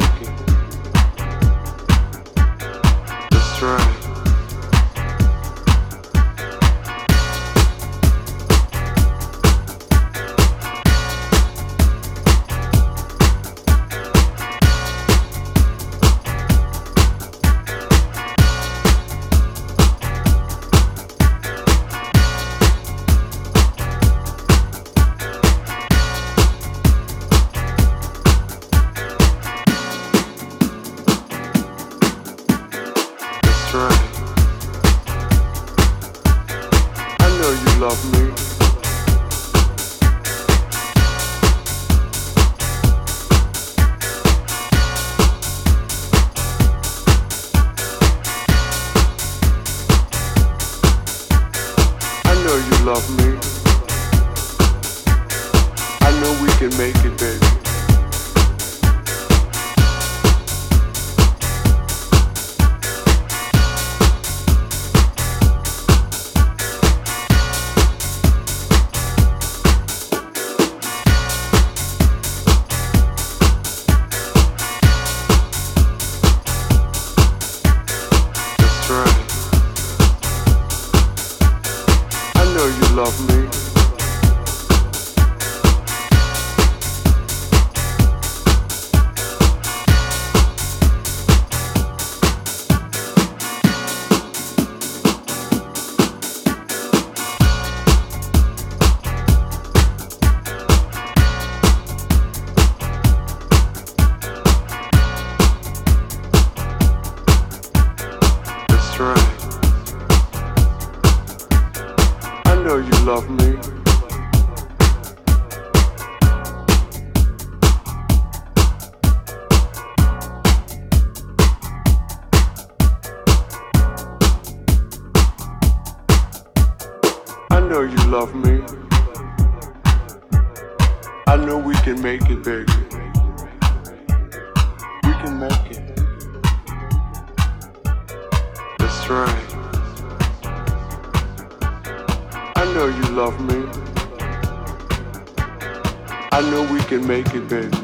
smoking. right. That's right. I know you love me. I know you love me. I know we can make it, baby. That's right. I know you love me. I know we can make it, baby.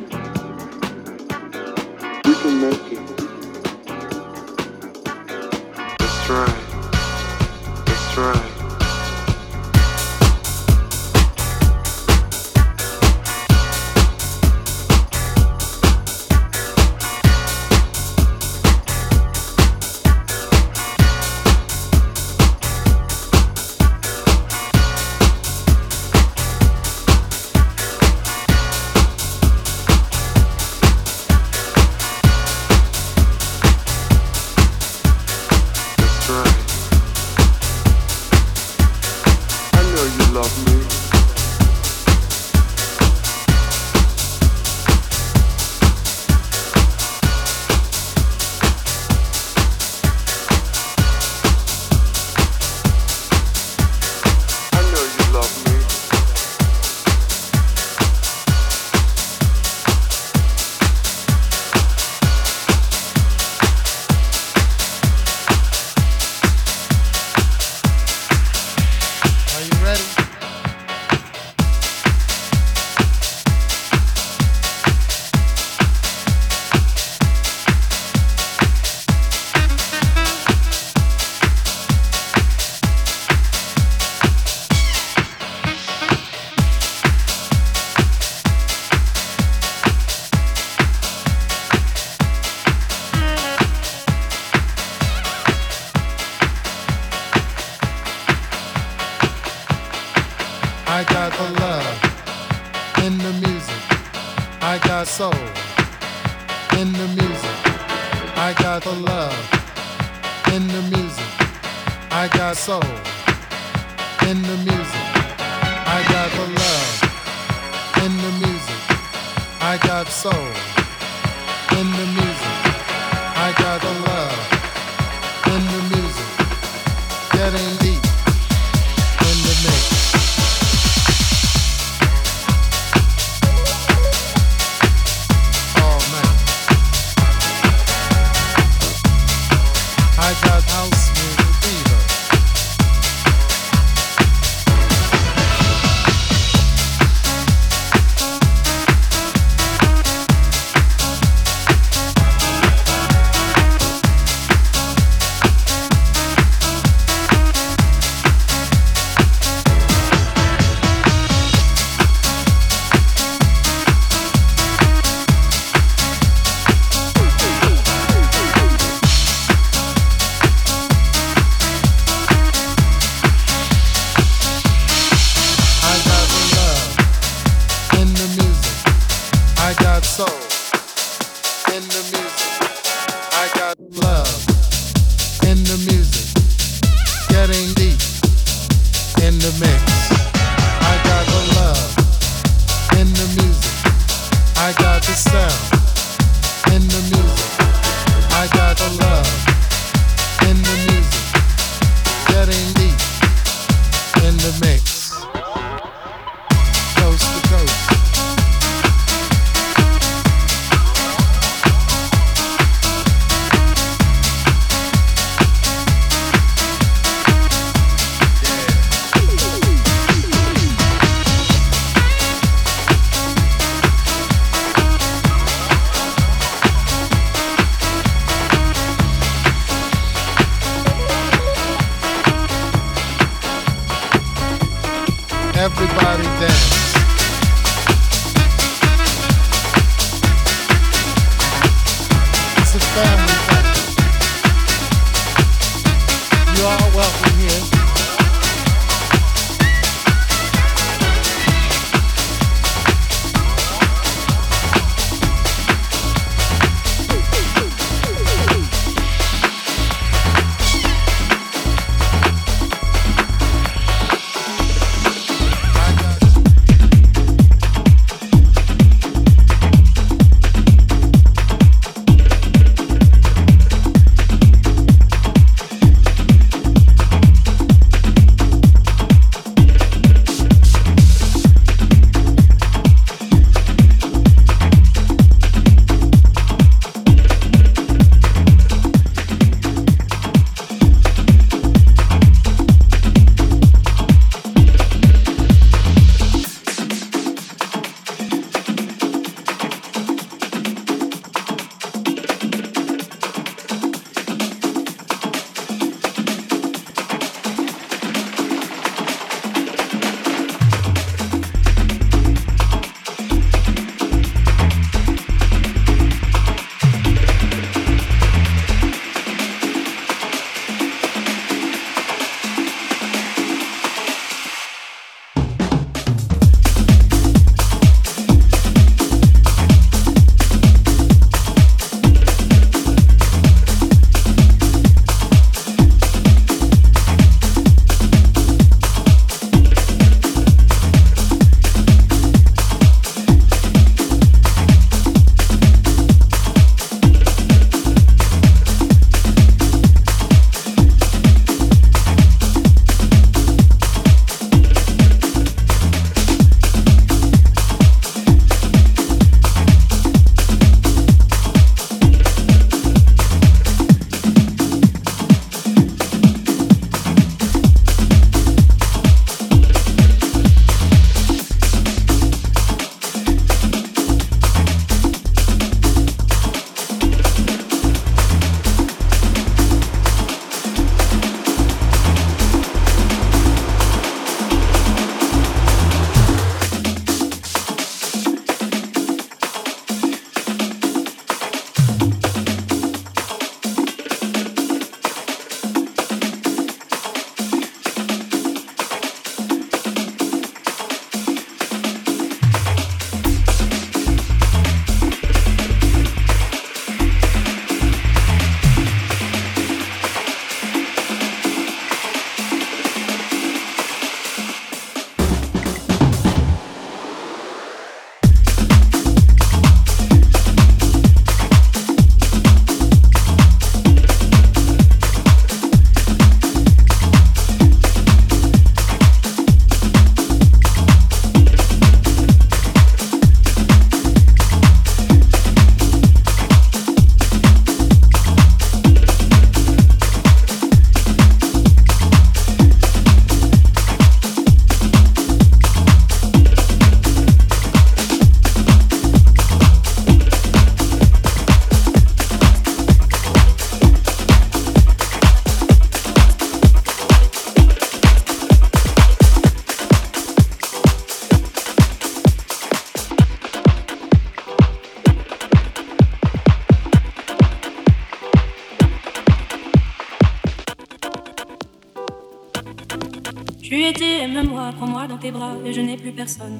et je n'ai plus personne.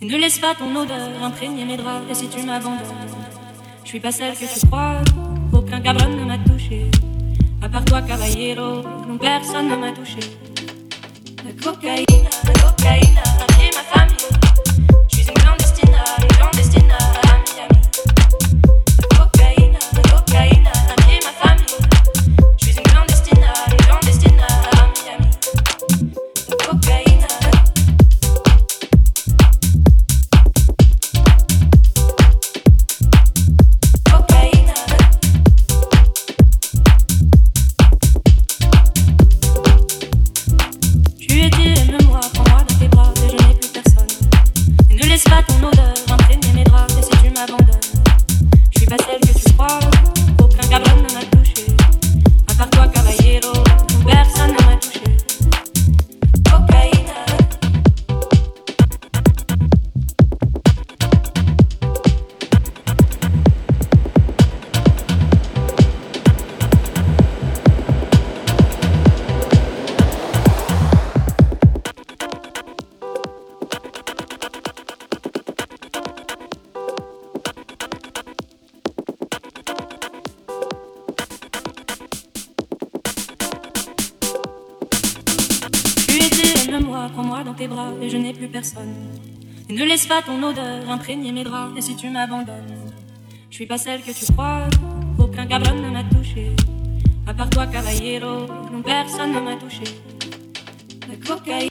Ne laisse pas ton odeur imprégner mes draps et si tu m'abandonnes, je suis pas celle que tu crois. Aucun cabron ne m'a touché, à part toi, caballero, personne ne m'a touché. mes draps. Et si tu m'abandonnes, je suis pas celle que tu crois. Aucun cabron ne m'a touché. À part toi, caballero, non, personne ne m'a touché. La cocaïne.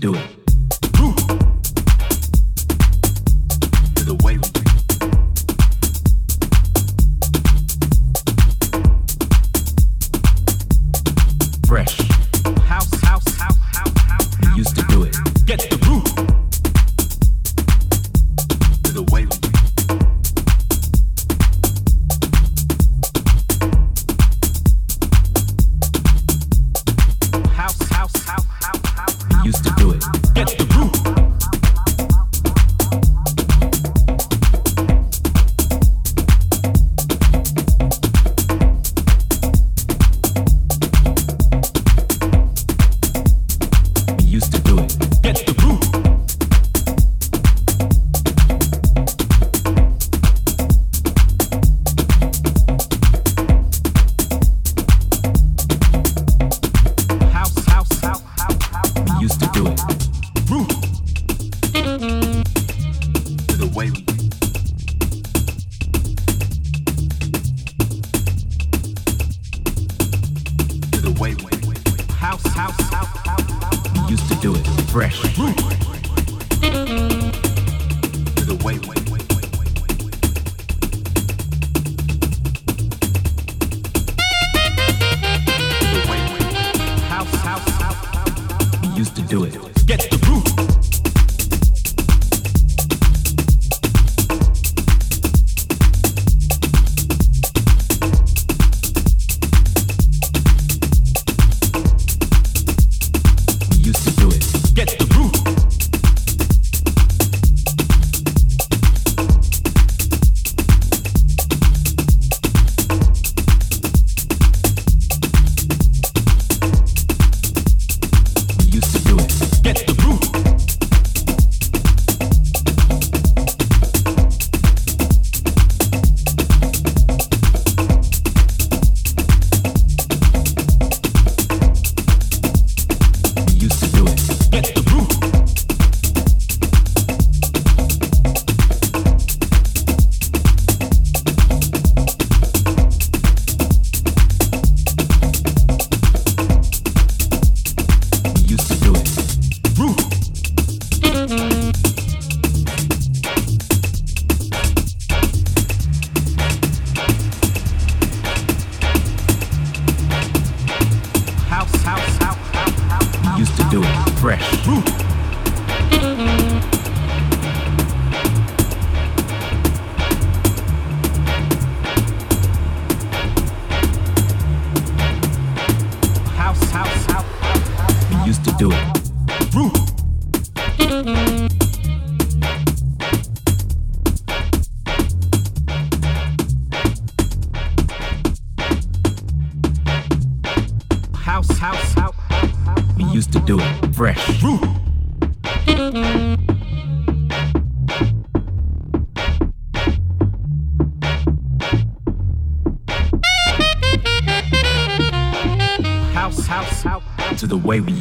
Do it.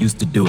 used to do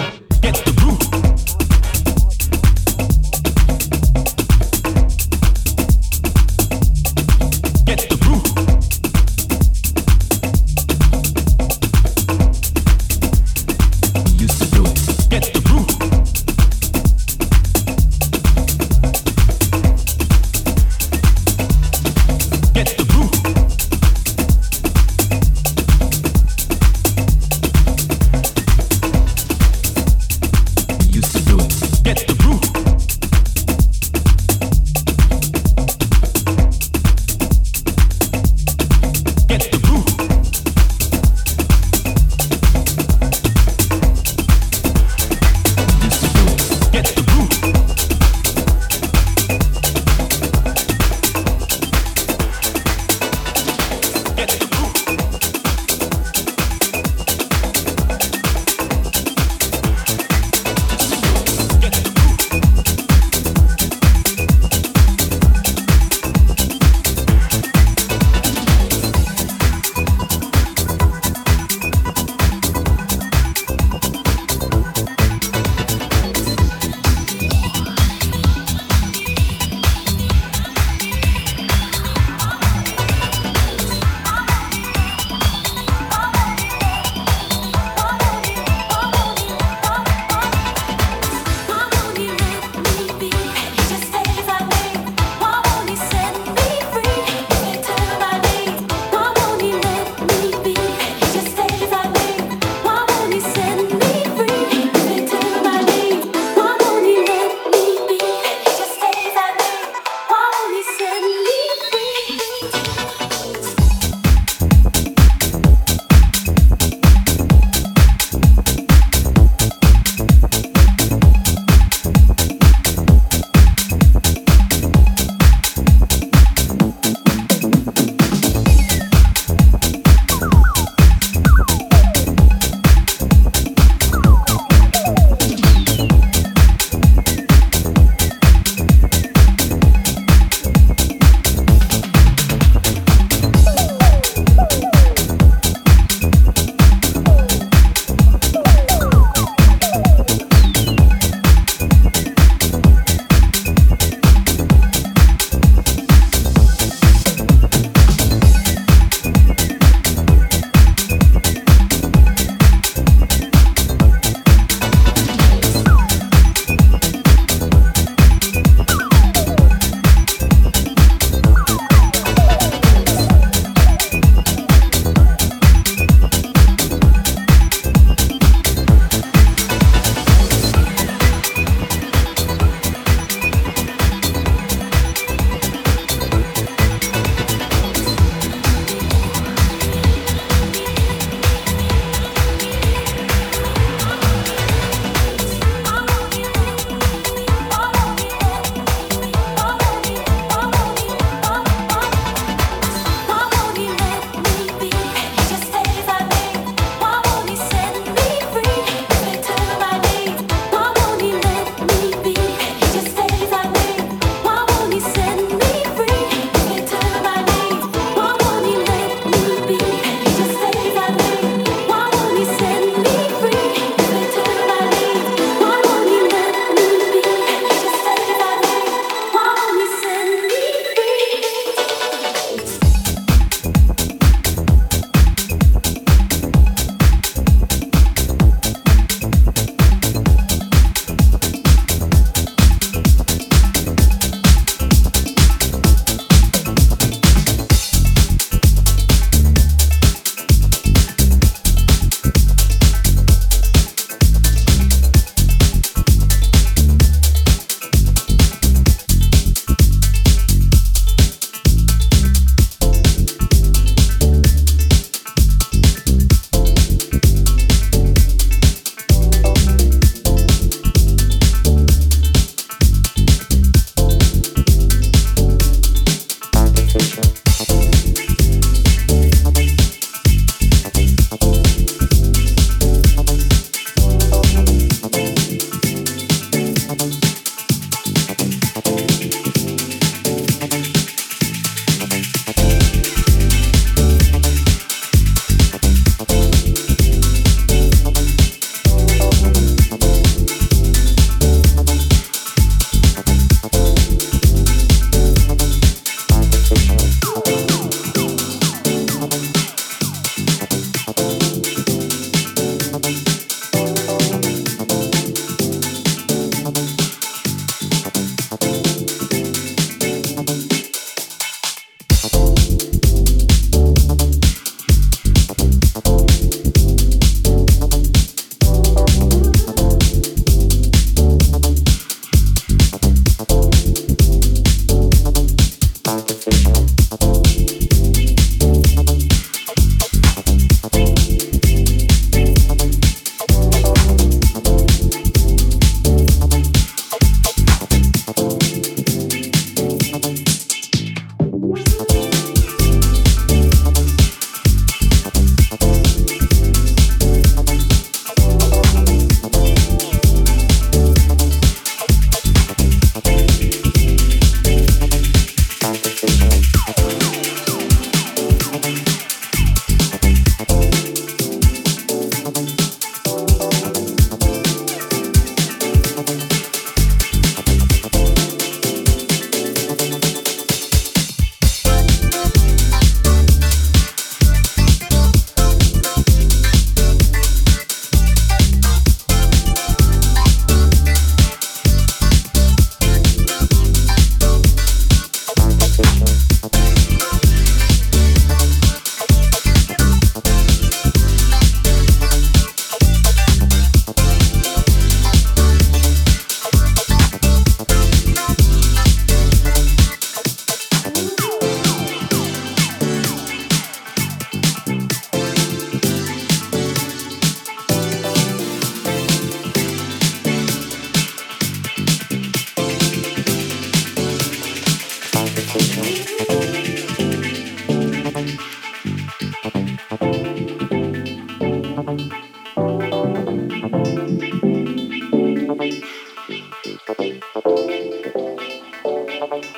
Thank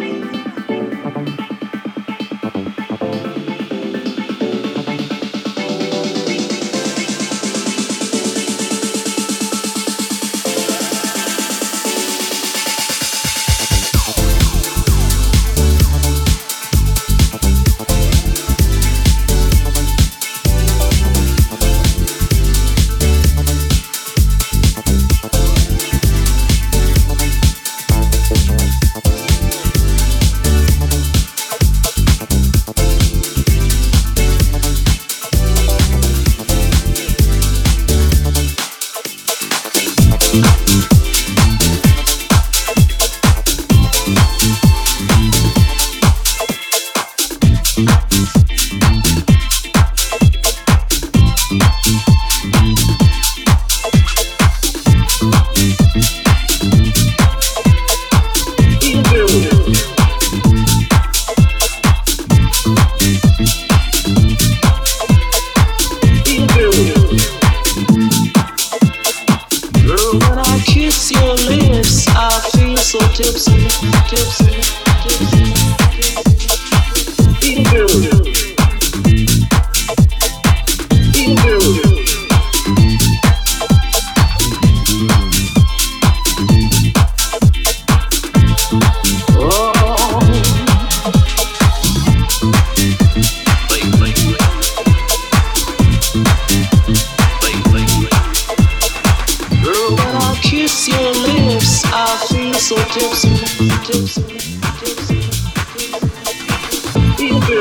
you.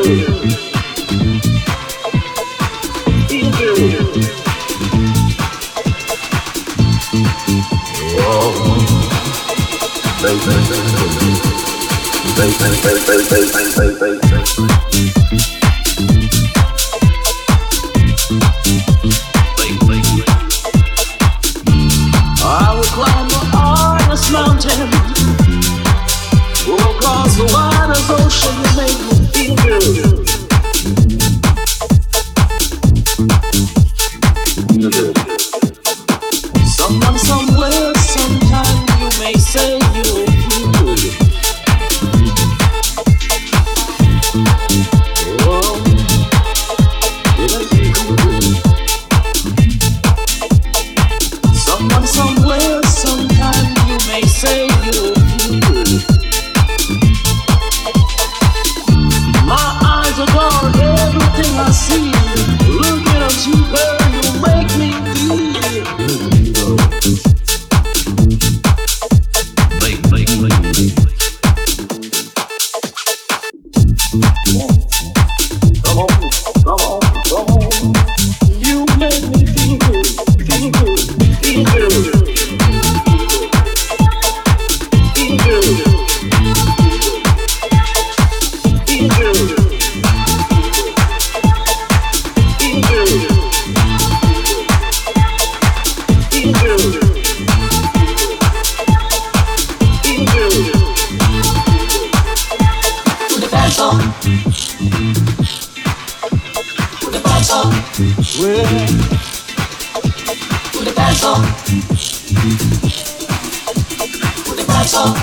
baby, baby, baby, baby, baby, baby. on. Put the bass on. Put the pants on.